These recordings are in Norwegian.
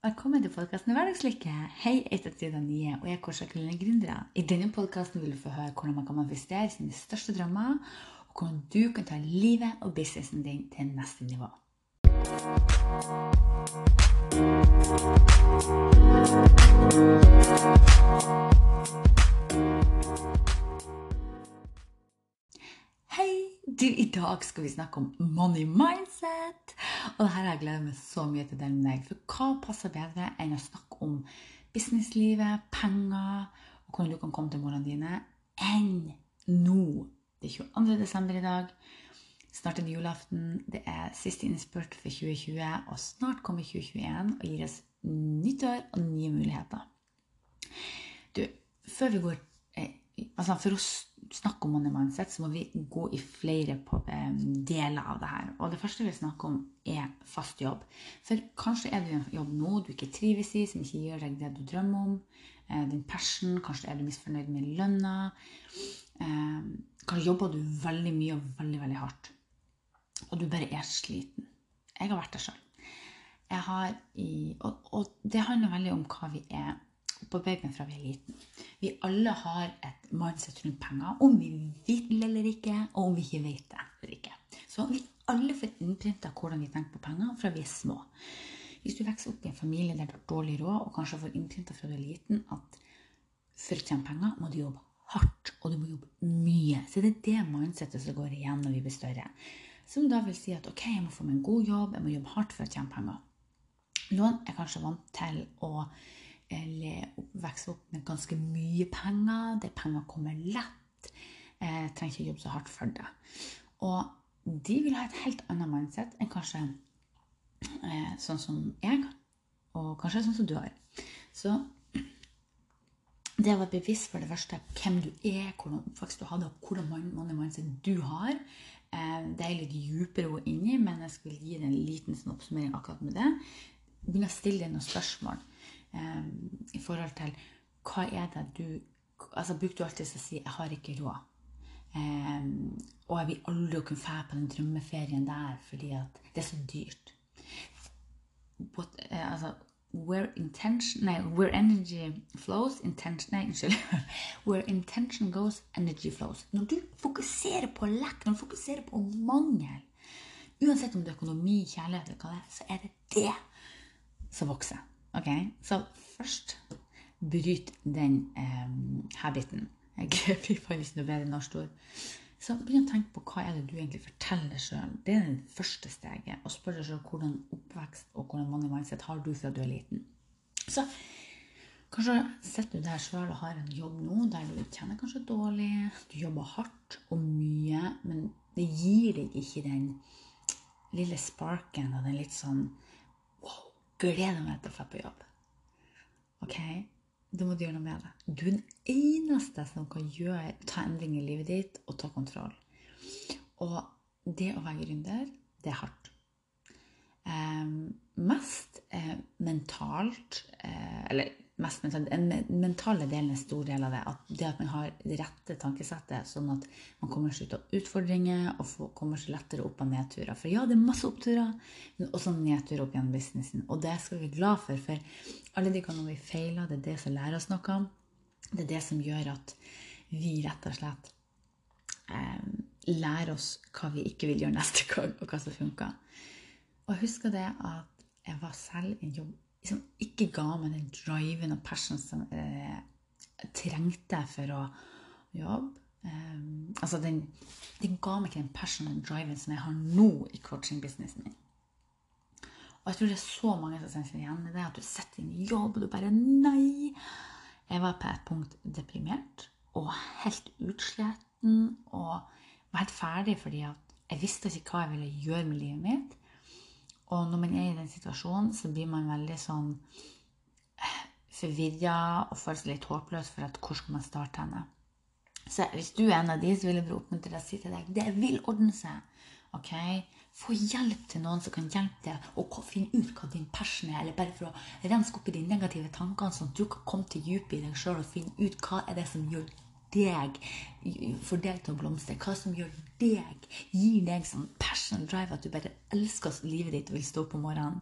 Velkommen til podkasten Hverdagslykke. Hei, jeg heter Frida Nye, og jeg er Korsakline Gründere. I denne podkasten vil du få høre hvordan man kan manifestere sine største drømmer, og hvordan du kan ta livet og businessen din til neste nivå. Hei! I dag skal vi snakke om money mindset. Og det her har jeg gledet meg så mye til med deg. For hva passer bedre enn å snakke om businesslivet, penger, og hvordan du kan komme til målene dine, enn nå? Det er 22. desember i dag. Snart er det julaften. Det er siste innspurt for 2020, og snart kommer 2021 og gir oss nytt år og nye muligheter. Du, før vi går eh, altså For å snakke om money mindset, så må vi gå i flere deler av det her. Og det første vi snakker om, er fast jobb. For kanskje er du i en jobb nå du ikke trives i, som ikke gir deg det du drømmer om. Eh, din passion. Kanskje er du misfornøyd med lønna. Kanskje jobber du veldig mye og veldig, veldig hardt. Og du bare er sliten. Jeg har vært der sjøl. Og, og det handler veldig om hva vi er på babyen fra vi er liten. Vi alle har et mindset rundt penger, om vi vil eller ikke, og om vi ikke vet det eller ikke. Så vi alle får innprinta hvordan vi tenker på penger fra vi er små. Hvis du vokser opp i en familie der du har dårlig råd, og kanskje får innprinta fra du er liten at for å tjene penger må du jobbe hardt, og du må jobbe mye. Så det er det mindsettet som går igjen når vi blir større. Som da vil si at ok, jeg må få meg en god jobb, jeg må jobbe hardt for å tjene penger. Noen er kanskje vant til å eller vokse opp med ganske mye penger. Det penger kommer lett. Eh, trenger ikke jobbe så hardt for det. Og de vil ha et helt annet mindset enn kanskje eh, sånn som jeg, og kanskje sånn som du har. Så det å være bevisst for det første hvem du er, hvordan oppvekst du hadde, og hvordan money mindset du har, eh, det er litt dypere å gå inn i, men jeg skulle gi deg en liten sånn oppsummering akkurat med det. Begynn å stille deg noen spørsmål eh, i forhold til hva er det du altså Bruker du alltid å si 'jeg har ikke råd'? Eh, og jeg vil aldri kunne dra på den drømmeferien der fordi at det er så dyrt. But, eh, altså, where intention nei, where energy flows intention, Nei, unnskyld. where intention goes, energy flows. Når du fokuserer på lekk, når du fokuserer på mangel, uansett om det er økonomi, kjærlighet eller hva det er, så er det det som vokser. Ok, Så først bryt den eh, habiten. Jeg blir faktisk noe bedre norsk ord. Så begynn å tenke på hva er det du egentlig forteller sjøl. Det er det første steget. Og spør deg sjøl hvordan oppvekst og hvordan money mindset har du fra du er liten. Så kanskje sitter du der sjøl og har en jobb nå der du tjener kanskje dårlig. Du jobber hardt og mye, men det gir deg ikke den lille sparken og den litt sånn gleder meg til å dra på jobb. Ok? Da må du gjøre noe med det. Du er den eneste som kan gjøre, ta endring i livet ditt og ta kontroll. Og det å være gründer, det er hardt. Eh, mest eh, mentalt eh, Eller mest mentalt, den mentale delen er en stor del av det. At det at man har det rette tankesettet, sånn at man kommer seg ut av utfordringer og kommer seg lettere opp av nedturer. For ja, det er masse oppturer, men også nedturer opp gjennom businessen. Og det skal vi være glad for, for alle de gangene vi feiler, det er det som lærer oss noe. Det er det som gjør at vi rett og slett eh, lærer oss hva vi ikke vil gjøre neste gang, og hva som funker. Og jeg husker det at jeg var selv i en jobb liksom ikke ga meg den driven og passion som jeg trengte for å jobbe. Um, altså den, den, ga meg ikke den passion og driven som jeg har nå i coaching-businessen min. Og jeg tror det er så mange som kjenner seg igjen i det. At du setter inn jobb, og du bare Nei! Jeg var på et punkt deprimert og helt utsletten og var helt ferdig fordi at jeg visste ikke hva jeg ville gjøre med livet mitt. Og når man er i den situasjonen, så blir man veldig sånn eh, forvirra og føler seg litt håpløs for at hvor skal man starte henne. Så hvis du er en av de, så vil jeg bare oppmuntre deg å si til deg det vil ordne seg. ok? Få hjelp til noen som kan hjelpe deg å finne ut hva din passion er. Eller bare for å renske opp i de negative tankene, sånn at du kan komme til dypet i deg sjøl og finne ut hva er det som gjør deg, for deg til å blomstre, hva som gjør deg, gir deg sånn passion drive at du bare elsker livet ditt og vil stå opp om morgenen.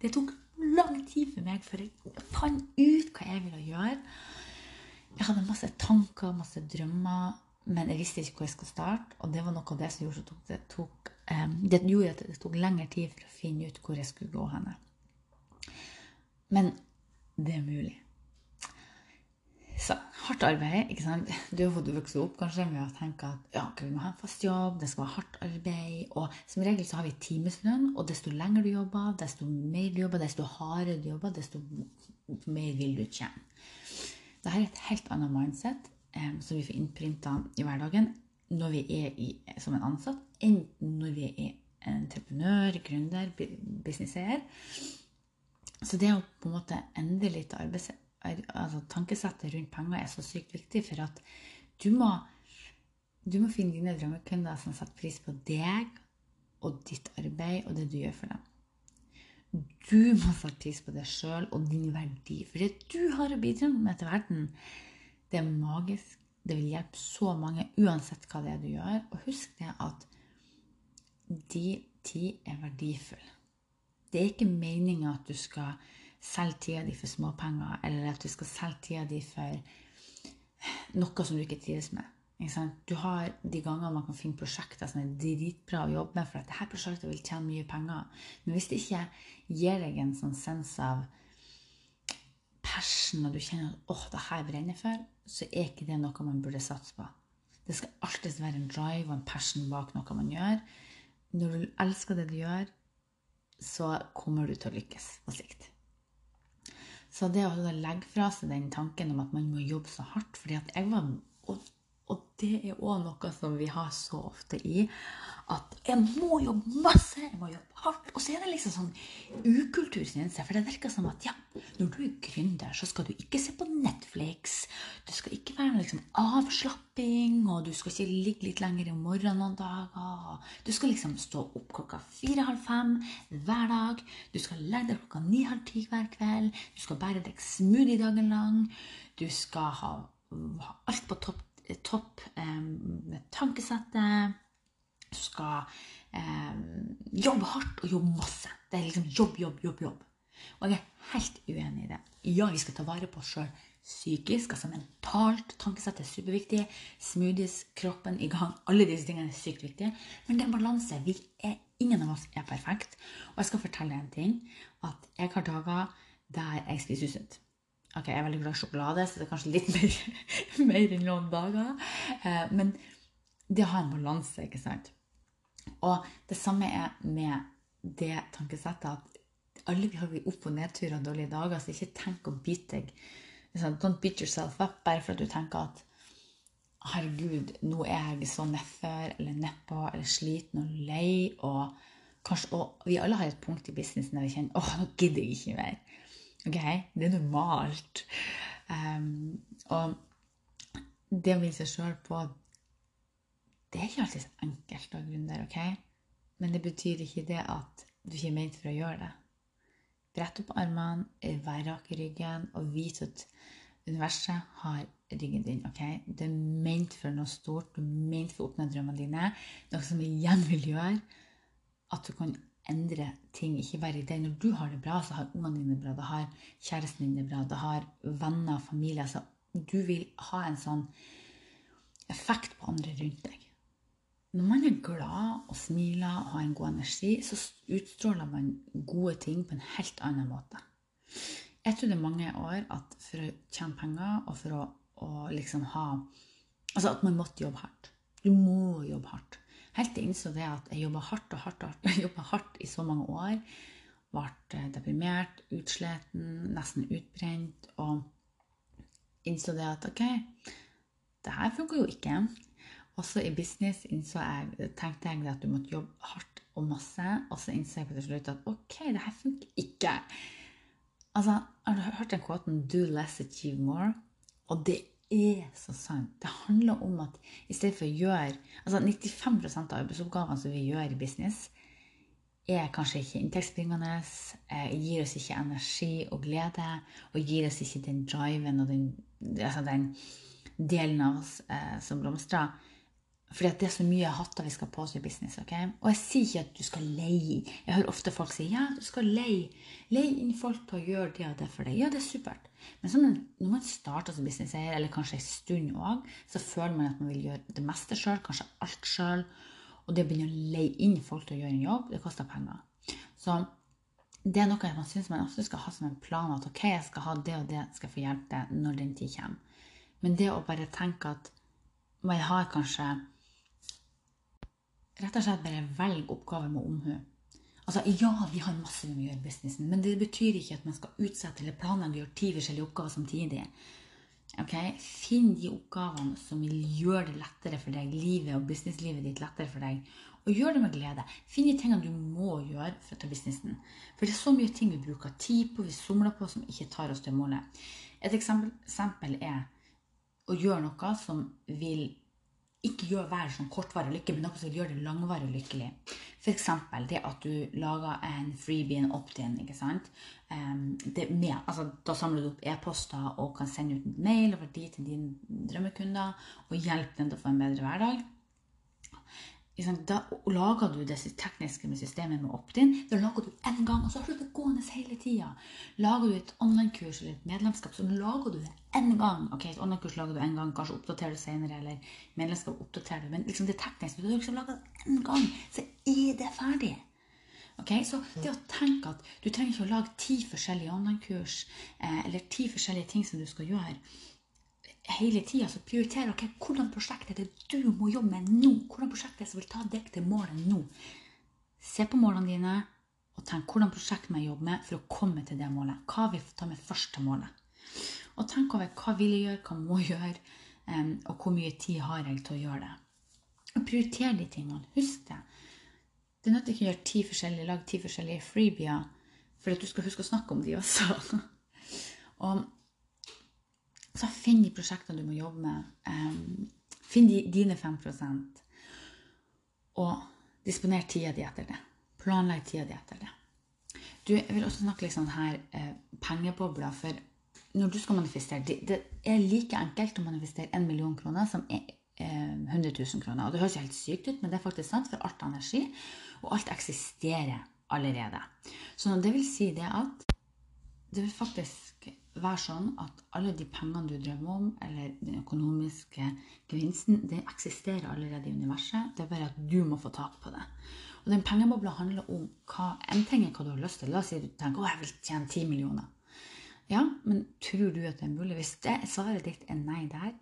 Det tok lang tid for meg før jeg fant ut hva jeg ville gjøre. Jeg hadde masse tanker, masse drømmer, men jeg visste ikke hvor jeg skulle starte. Og det var noe av det som gjorde, det, tok, um, det gjorde at det tok lengre tid for å finne ut hvor jeg skulle gå henne. Men det er mulig. Hardt arbeid. ikke sant? Du har fått vokse opp kanskje med å tenke at ja, vi må ha en fast jobb, det skal være hardt arbeid. Og som regel så har vi timeslønn, og desto lenger du jobber, desto mer du jobber, desto hardere du jobber, desto mer vil du tjene. Dette er et helt annet mindset eh, som vi får innprinta i hverdagen når vi er i, som en ansatt, enn når vi er entreprenør, gründer, businesseier. Så det å på en måte endre litt arbeids altså, tankesettet rundt penger er så sykt viktig, for at du må, du må finne dine drømmekunder som setter pris på deg og ditt arbeid og det du gjør for dem. Du må sette pris på deg sjøl og din verdi. For det du har å bidra med til verden, det er magisk. Det vil hjelpe så mange uansett hva det er du gjør. Og husk det at din tid er verdifull. Det er ikke meninga at du skal selge tida di for småpenger, eller at du skal selge tida di for noe som du ikke trives med. Du har de gangene man kan finne prosjekter som er dritbra å jobbe med, for at dette prosjektet vil tjene mye penger. Men hvis det ikke gir deg en sånn sens av passion, og du kjenner at åh, det her brenner for, så er ikke det noe man burde satse på. Det skal alltid være en drive og en passion bak noe man gjør. Når du elsker det du gjør, så kommer du til å lykkes på sikt. Så det å legge fra seg den tanken om at man må jobbe så hardt fordi at jeg var, og, det er òg noe som vi har så ofte i at jeg må jobbe masse, jeg må jobbe hardt. Og så er det liksom sånn ukultur. For det virker som at ja, når du er gründer, så skal du ikke se på Netflix. Du skal ikke være med liksom avslapping, og du skal ikke ligge litt lenger i morgen noen dager. Du skal liksom stå opp klokka fire-halv fem hver dag. Du skal legge deg klokka ni-halv ti hver kveld. Du skal bære deg smoothie dagen lang. Du skal ha alt på topp, topp eh, tankesettet. Du skal eh, jobbe hardt og jobbe masse. Det er liksom jobb, jobb, jobb. jobb. Og jeg er helt uenig i det. Ja, vi skal ta vare på oss sjøl psykisk, altså mentalt. Tankesett er superviktig. Smoothies, kroppen i gang. Alle disse tingene er sykt viktige. Men det er balanse. Vi er, ingen av oss er perfekt. Og jeg skal fortelle en ting. At jeg har dager der jeg spiser usunt. Ok, Jeg er veldig glad i sjokolade, så det er kanskje litt mer, mer enn noen dager. Eh, men det har en balanse, ikke sant? Og det samme er med det tankesettet at alle vi har opp- og nedturer og dårlige dager, så ikke tenk å bite deg. Don't beat yourself up bare for at du tenker at herregud, nå er jeg så nedfor eller nedpå eller sliten og lei. Og, kanskje, og vi alle har et punkt i businessen der vi kjenner åh, nå gidder jeg ikke mer. Ok, Det er normalt. Um, og det å minne seg sjøl på det er ikke alltid så enkelt å gründer, ok? Men det betyr ikke det at du ikke er ment for å gjøre det. Brett opp armene, vær rak i ryggen og vit at universet har ryggen din. ok? Du er ment for noe stort, du er ment for å oppnå drømmene dine. Noe som igjen vil gjøre at du kan endre ting. Ikke bare i det. Når du har det bra, så har ungene dine det bra, da har kjæresten din det bra, da har venner familie. Så du vil ha en sånn effekt på andre rundt deg. Når man er glad og smiler og har en god energi, så utstråler man gode ting på en helt annen måte. Jeg trodde mange år at for å tjene penger og for å, å liksom ha Altså at man måtte jobbe hardt. Du må jobbe hardt. Helt til jeg innså det at jeg jobba hardt og hardt, hardt, hardt i så mange år. Ble deprimert, utsliten, nesten utbrent. Og innså det at ok, det her funker jo ikke. Også i business jeg, tenkte jeg at du måtte jobbe hardt og masse. Og så innså jeg på til slutt at ok, det her funker ikke. Altså, Har du hørt den kvoten 'do less, achieve more'? Og det er så sant. Det handler om at i stedet for å gjøre altså 95% av arbeidsoppgavene som vi gjør i business, er kanskje ikke inntektsbringende, eh, gir oss ikke energi og glede, og gir oss ikke den driven og den, altså den delen av oss eh, som blomstrer. Fordi det er så mye hatter vi skal på oss i business. ok? Og jeg sier ikke at du skal leie. Jeg hører ofte folk si ja, du skal leie. Leie inn folk til å gjøre det og det for deg. Ja, det er supert. Men sånn, når man starter som businesseier, eller kanskje en stund òg, så føler man at man vil gjøre det meste sjøl, kanskje alt sjøl. Og det å begynne å leie inn folk til å gjøre en jobb, det koster penger. Så det er noe man syns man også skal ha som en plan. At ok, jeg skal ha det og det, skal jeg få hjelp til når den tid kommer. Men det å bare tenke at man har kanskje rett og slett bare velge oppgaver med omhu. Altså, ja, vi har masse vi må gjøre i businessen, men det betyr ikke at man skal utsette eller planlegge å gjøre ti forskjellige oppgaver samtidig. Ok, Finn de oppgavene som vil gjøre det lettere for deg, livet og businesslivet ditt lettere for deg. Og gjør det med glede. Finn de tingene du må gjøre for å ta businessen. For det er så mye ting vi bruker tid på, vi somler på, som ikke tar oss til målet. Et eksempel er å gjøre noe som vil ikke gjør hver sånn kortvarig lykke, men noe som gjør det langvarig lykkelig. F.eks. det at du lager en freebie, en opt-in. ikke sant? Um, med, altså, da samler du opp e-poster og kan sende ut en mail over de til dine drømmekunder og hjelpe dem til å få en bedre hverdag. Da lager du det tekniske med systemet med opt-in. Da lager du én gang, og så har du det gående hele tida. Lager du et online-kurs eller et medlemskap, så lager du det én gang. Ok, Et online-kurs lager du én gang, kanskje oppdaterer du senere, eller medlemskap oppdaterer du. Men liksom det tekniske, du har liksom laga det én gang, så er det ferdig. Okay? Så det å tenke at du trenger ikke å lage ti forskjellige online-kurs eh, eller ti forskjellige ting som du skal gjøre hele tida så prioriterer okay, hvordan prosjekt er det du må jobbe med nå. Hvordan prosjekt som vil ta deg til målet nå. Se på målene dine og tenk hvordan prosjekt må jeg jobbe med for å komme til det målet. Hva vil ta meg først til målet? Og tenk over hva vil jeg gjøre, hva må jeg gjøre, og hvor mye tid har jeg til å gjøre det. Og prioriter de tingene. Husk det. Det nytter ikke å gjøre ti forskjellige, lage ti forskjellige freebier for at du skal huske å snakke om de også. og så finn de prosjektene du må jobbe med. Finn de, dine 5% og disponer tida di etter det. Planlegg tida di etter det. Du, jeg vil også snakke litt sånn her eh, pengebobler. For når du skal manifestere det, det, er like enkelt å manifestere 1 million kroner som er eh, 100 000 kroner. Og det høres helt sykt ut, men det er faktisk sant, for alt er energi, og alt eksisterer allerede. Så det vil si det at det vil faktisk være sånn at alle de pengene du drømmer om, eller den økonomiske gevinsten, det eksisterer allerede i universet. Det er bare at du må få tak på det. Og den pengebobla handler om hva, en ting er hva du har lyst til. La oss si du tenker å, jeg vil tjene 10 millioner. Ja, men tror du at det er mulig? Hvis det, svaret ditt er nei der,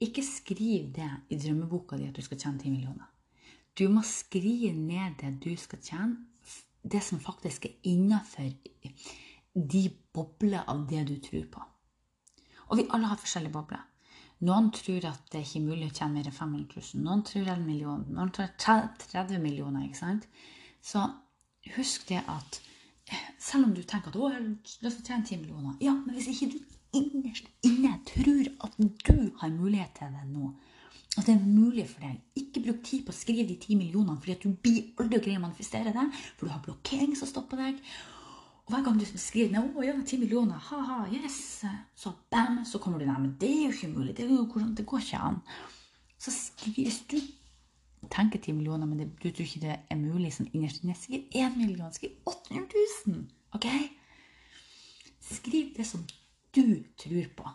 ikke skriv det i drømmeboka di at du skal tjene 10 millioner. Du må skrive ned det du skal tjene, det som faktisk er innafor de bobler av det du tror på. Og vi alle har forskjellige bobler. Noen tror at det ikke er mulig å tjene mer enn 500 000. Noen tror en million. Noen tror 30 millioner. ikke sant? Så husk det at eh, selv om du tenker at å, jeg har lyst til å tjene 10 millioner Ja, men hvis ikke du innerst inne tror at du har mulighet til det nå, at det er mulig for deg. Ikke bruk tid på å skrive de 10 millionene, fordi at du blir aldri greier å manifestere det. For du har blokkering som stopper deg. Og hver gang du skriver ned, å ja, ti millioner, ha-ha, yes, så bam, så kommer du ned. Men det er jo ikke mulig. Det, jo, det går ikke an. Så hvis du tenker 10 millioner, men det, du tror ikke det er mulig sånn innerst inne, skriv 1 million. Skriv 800 000. Ok? Skriv det som du tror på.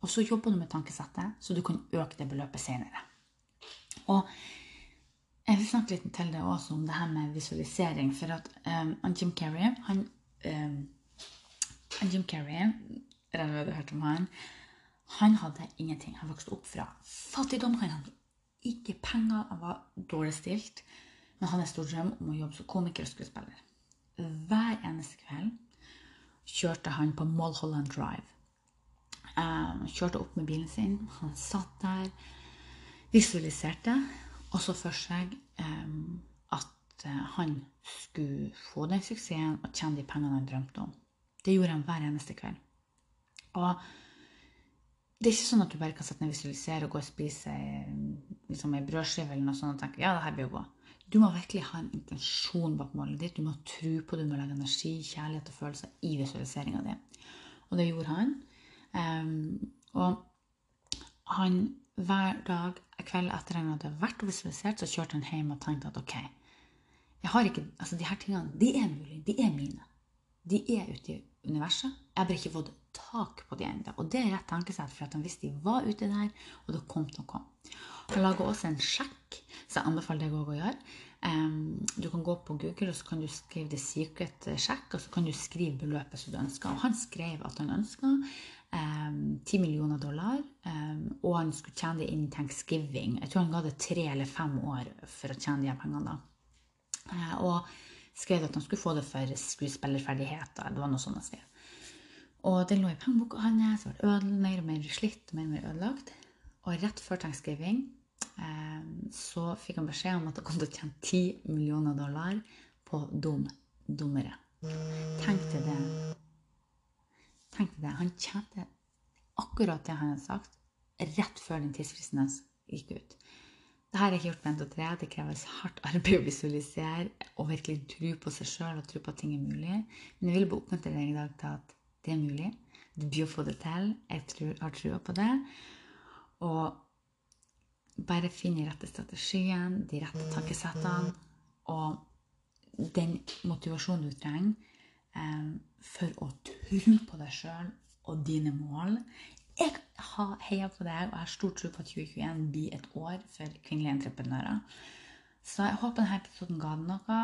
Og så jobber du med tankesettet, så du kan øke det beløpet senere. Og jeg vil snakke litt til deg også om det her med visualisering. For at um, Jim Carrey han um, Jim Carrey, regner med du har hørt om han, han hadde ingenting. Han vokste opp fra fattigdom. Han hadde ikke penger, han var dårlig stilt. Men han hadde stor drøm om å jobbe som komiker og skuespiller. Hver eneste kveld kjørte han på Mulholland Drive. Um, kjørte opp med bilen sin. Han satt der, visualiserte, og så for seg um, Eh, han skulle få den suksessen og tjene de pengene han drømte om. Det gjorde han hver eneste kveld. Og det er ikke sånn at du bare kan sette ned visualisere og gå og spise eh, liksom ei brødskive eller noe sånt og tenke ja, det her blir jo bra. Du må virkelig ha en intensjon bak målet ditt. Du må tro på det. Du må legge energi, kjærlighet og følelser i visualiseringa di. Og det gjorde han. Um, og han hver dag kveld etter han hadde vært visualisert, så kjørte han hjem og tenkte at ok, jeg har ikke, altså de her tingene, de er mulige, de er mine. De er ute i universet. Jeg har bare ikke fått tak på de ennå. Og det er rett tankesett, for at hvis de var ute der, og det kom til å komme. Han lager også en sjekk, så jeg anbefaler deg å gjøre. Du kan gå på Google og så kan du skrive 'The Secret Sjekk', og så kan du skrive beløpet som du ønsker. Og han skrev at han ønska um, 10 millioner dollar, um, og han skulle tjene det innen thanksgiving. Jeg tror han ga det tre eller fem år for å tjene de pengene. da. Uh, og skrev at han skulle få det for skuespillerferdigheter. Det var noe sånt han skrev. Og den lå i pengeboka hans, ble ødel, mer og mer slitt og mer og mer ødelagt. Og rett før tegnskriving eh, så fikk han beskjed om at han kom til å tjene 10 millioner dollar på dum dummere. Tenk til det. Tenk til det. Han tjente akkurat det han hadde sagt, rett før den tidsfristen hans gikk ut. Det har jeg ikke gjort med NTO3. Det kreves hardt arbeid å visualisere og virkelig tro på seg sjøl og tro på at ting er mulig. Men jeg vil bare oppmuntre deg i dag til at det er mulig. Du å få det til. Jeg tror, har trua på det. Og bare finn den rette strategien, de rette takkesettene og den motivasjonen du trenger eh, for å tro på deg sjøl og dine mål. Jeg har heia på deg, og jeg har stor tro på at 2021 blir et år for kvinnelige entreprenører. Så jeg håper denne episoden ga deg noe.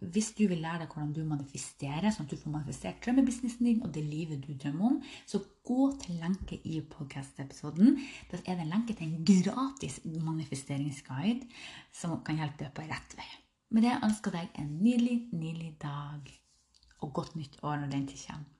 Hvis du vil lære deg hvordan du manifesterer, sånn at du får manifestert drømmebusinessen din og det livet du drømmer om, så gå til lenke i podkast-episoden. Da er det en lenke til en gratis manifesteringsguide som kan hjelpe deg på rett vei. Med det ønsker jeg deg en nydelig, nydelig dag og godt nytt år når den tid kommer.